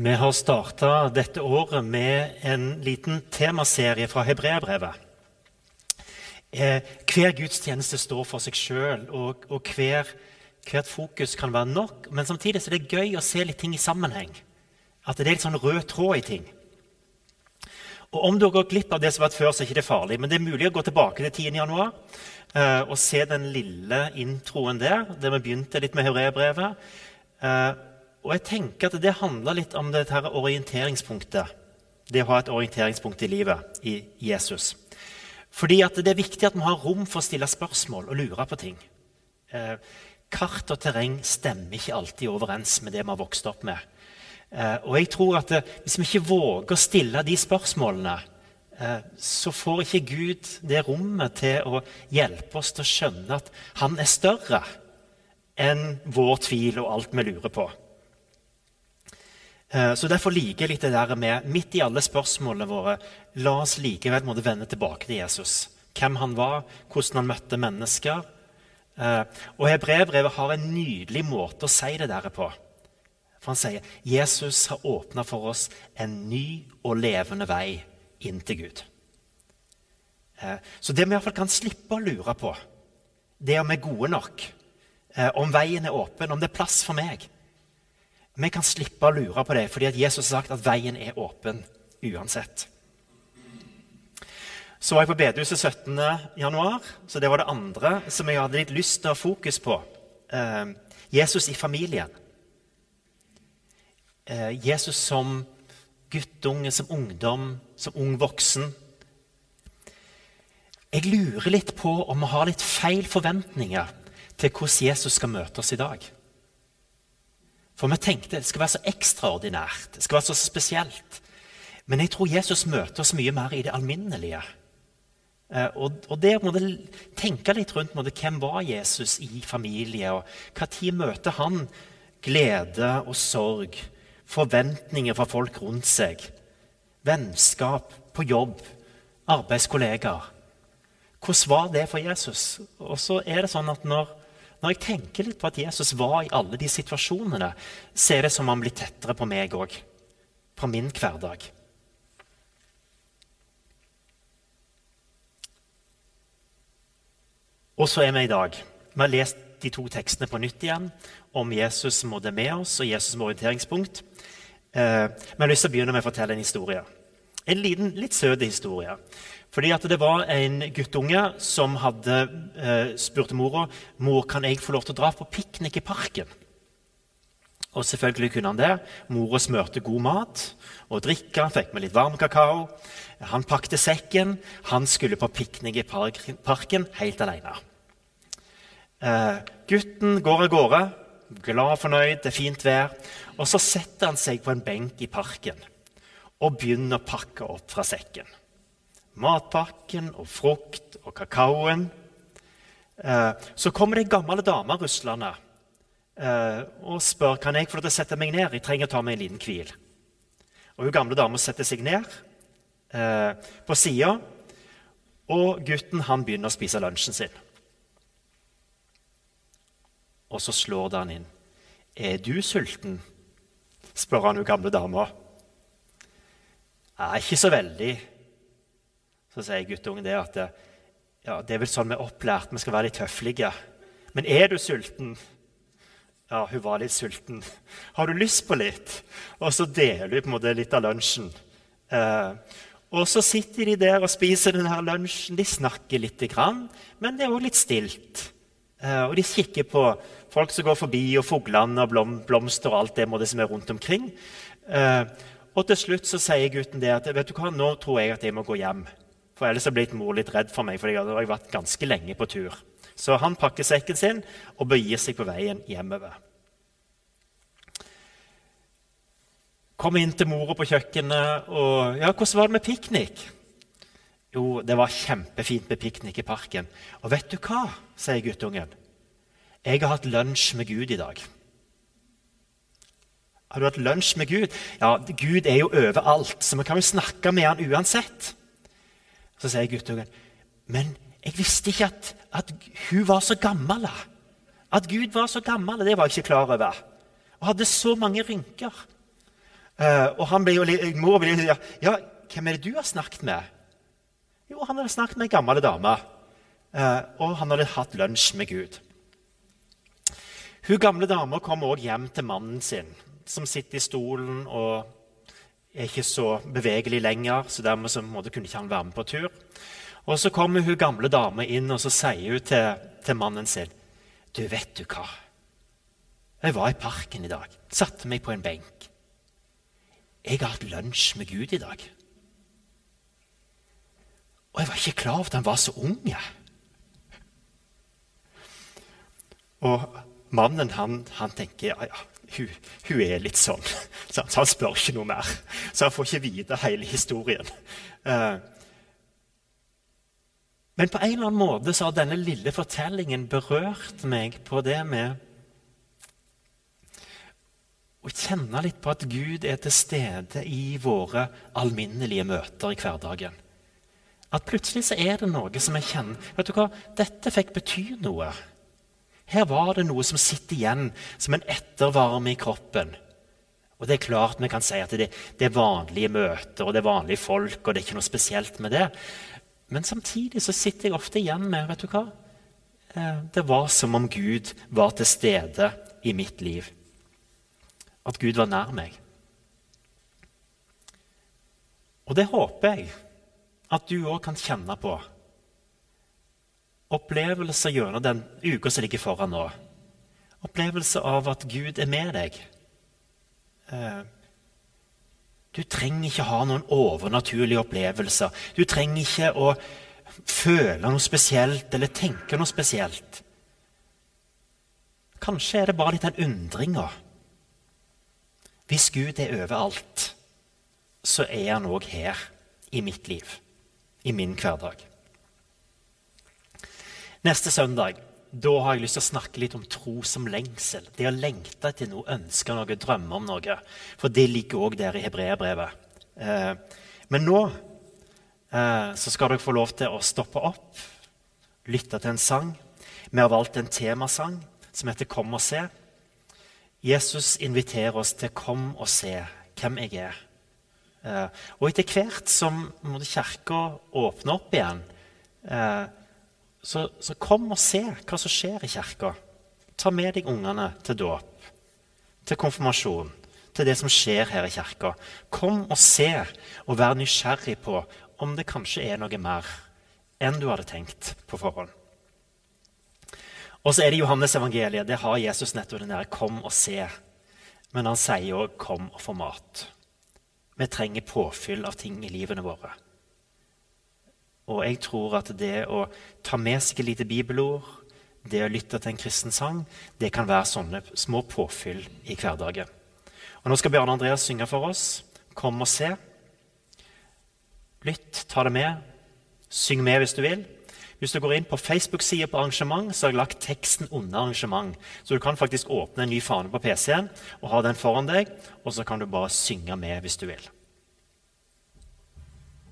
Vi har starta dette året med en liten temaserie fra hebreerbrevet. Eh, hver gudstjeneste står for seg sjøl, og, og hver, hvert fokus kan være nok. Men samtidig er det gøy å se litt ting i sammenheng. At det er litt sånn rød tråd i ting. Og Om du har gått glipp av det som har vært før, så er det ikke farlig. Men det er mulig å gå tilbake til 10. januar eh, og se den lille introen der, der vi begynte litt med hebreerbrevet. Eh, og jeg tenker at det handler litt om dette orienteringspunktet. Det å ha et orienteringspunkt i livet i Jesus. Fordi det er viktig at vi har rom for å stille spørsmål og lure på ting. Eh, kart og terreng stemmer ikke alltid overens med det vi har vokst opp med. Eh, og jeg tror at det, Hvis vi ikke våger å stille de spørsmålene, eh, så får ikke Gud det rommet til å hjelpe oss til å skjønne at han er større enn vår tvil og alt vi lurer på. Eh, så Derfor liker jeg litt det der med midt i alle spørsmålene våre la oss likevel måtte vende tilbake til Jesus. Hvem han var, hvordan han møtte mennesker. Eh, og Hebrevbrevet har en nydelig måte å si det der på. For Han sier Jesus har åpna for oss en ny og levende vei inn til Gud. Eh, så det vi i hvert fall kan slippe å lure på, det er om vi er gode nok, om veien er åpen, om det er plass for meg. Vi kan slippe å lure på det, fordi Jesus har sagt at veien er åpen uansett. Så var jeg på bedehuset 17. januar, så det var det andre som jeg hadde litt lyst til å ha fokus på. Eh, Jesus i familien. Eh, Jesus som guttunge, som ungdom, som ung voksen. Jeg lurer litt på om vi har litt feil forventninger til hvordan Jesus skal møte oss i dag. For vi tenkte det skal være så ekstraordinært, det skal være så spesielt. Men jeg tror Jesus møter oss mye mer i det alminnelige. Eh, og, og der må du tenke litt rundt måtte, hvem var Jesus i familie, og når møter han glede og sorg, forventninger fra folk rundt seg, vennskap på jobb, arbeidskollegaer? Hvordan var det for Jesus? Og så er det sånn at når når jeg tenker litt på at Jesus var i alle de situasjonene, så er det som om han blir tettere på meg òg. På min hverdag. Og så er vi i dag. Vi har lest de to tekstene på nytt igjen om Jesus som måtte med oss, og Jesus som orienteringspunkt. Eh, men jeg har lyst til å begynne med å fortelle en historie. En liten, litt søt historie. Fordi at det var en guttunge som hadde eh, spurte mora mor, kan jeg få lov til å dra på piknik i parken. Og selvfølgelig kunne han det. Mora smørte god mat og drikke. Han fikk med litt varm kakao. Han pakte sekken. Han skulle på piknik i parken helt alene. Eh, gutten går av gårde, glad og fornøyd, det er fint vær. Og så setter han seg på en benk i parken og begynner å pakke opp fra sekken matpakken og frukt og kakaoen. Eh, så kommer det ei gammel dame ruslende eh, og spør kan jeg få lov til å sette meg ned. Jeg trenger å ta meg en liten hvil. Og Hun gamle dama setter seg ned eh, på sida, og gutten han begynner å spise lunsjen sin. Og så slår det han inn. 'Er du sulten?' spør han hun gamle dama. 'Ikke så veldig', så sier guttungen det at ja, det er vel sånn vi er opplært, vi skal være litt høflige. Men er du sulten? Ja, hun var litt sulten. Har du lyst på litt? Og så deler vi på en måte litt av lunsjen. Eh, og så sitter de der og spiser denne lunsjen. De snakker litt, men det er òg litt stilt. Eh, og de kikker på folk som går forbi, og fuglene og blom, blomster og alt det som er rundt omkring. Eh, og til slutt så sier gutten det at vet du hva, nå tror jeg at jeg må gå hjem. For ellers har blitt mor litt redd for meg, for jeg har vært ganske lenge på tur. Så han pakker sekken sin og begir seg på veien hjemover. Kom inn til mora på kjøkkenet og ja, 'Hvordan var det med piknik?' Jo, det var kjempefint med piknik i parken. Og vet du hva, sier guttungen. Jeg har hatt lunsj med Gud i dag. Har du hatt lunsj med Gud? Ja, Gud er jo overalt, så vi kan jo snakke med han uansett. Så sier guttungen, 'Men jeg visste ikke at, at, hun var så gammel.' At Gud var så gammel, det var jeg ikke klar over. Og hadde så mange rynker. Uh, og han ble jo, mor ble jo ja, 'Hvem er det du har snakket med?' Jo, han hadde snakket med ei gammel dame. Uh, og han hadde hatt lunsj med Gud. Hun gamle dama kommer også hjem til mannen sin, som sitter i stolen og er ikke så bevegelig lenger. så dermed så måtte, kunne ikke han være med på tur. Og Så kommer hun gamle dama inn og så sier hun til, til mannen sin Du, vet du hva? Jeg var i parken i dag. Satte meg på en benk. Jeg har hatt lunsj med Gud i dag. Og jeg var ikke klar over at han var så ung. Og mannen han, han tenker ja, ja, hun, hun, er litt sånn. Så han spør ikke noe mer. Så han får ikke vite hele historien. Uh, men på en eller annen måte så har denne lille fortellingen berørt meg på det med å kjenne litt på at Gud er til stede i våre alminnelige møter i hverdagen. At plutselig så er det noe som jeg kjenner Vet du hva? Dette fikk bety noe. Her var det noe som sitter igjen som en ettervarme i kroppen. Og det er klart vi kan si at det, det, er vanlige møter og det er vanlige folk. og det er ikke noe spesielt med det. Men samtidig så sitter jeg ofte igjen med vet du hva? Eh, det var som om Gud var til stede i mitt liv. At Gud var nær meg. Og det håper jeg at du òg kan kjenne på opplevelser gjennom den uka som ligger foran nå. Opplevelse av at Gud er med deg. Eh, du trenger ikke ha noen overnaturlige opplevelser. Du trenger ikke å føle noe spesielt eller tenke noe spesielt. Kanskje er det bare litt den undringa. Hvis Gud er overalt, så er han òg her i mitt liv, i min hverdag. Neste søndag da har jeg lyst til å snakke litt om tro som lengsel. Det å lengte etter noe, ønske noe, drømme om noe. For det ligger òg der i hebreerbrevet. Eh, men nå eh, så skal dere få lov til å stoppe opp, lytte til en sang. Vi har valgt en temasang som heter 'Kom og se'. Jesus inviterer oss til 'Kom og se hvem jeg er'. Eh, og etter hvert som Kirka åpner opp igjen, eh, så, så, kom og se hva som skjer i kirka. Ta med deg ungene til dåp, til konfirmasjon, til det som skjer her i kirka. Kom og se og vær nysgjerrig på om det kanskje er noe mer enn du hadde tenkt på forhånd. Og så er det Johannes evangeliet. Det har Jesus nettopp den der 'kom og se'. Men han sier òg 'kom og få mat'. Vi trenger påfyll av ting i livene våre. Og jeg tror at det å ta med seg et lite bibelord, det å lytte til en kristen sang, det kan være sånne små påfyll i hverdagen. Og Nå skal Bjørn Andreas synge for oss. Kom og se. Lytt, ta det med. Syng med hvis du vil. Hvis du går inn på Facebook-sida på arrangement, så har jeg lagt teksten under arrangement. Så du kan faktisk åpne en ny fane på PC-en og ha den foran deg, og så kan du bare synge med hvis du vil.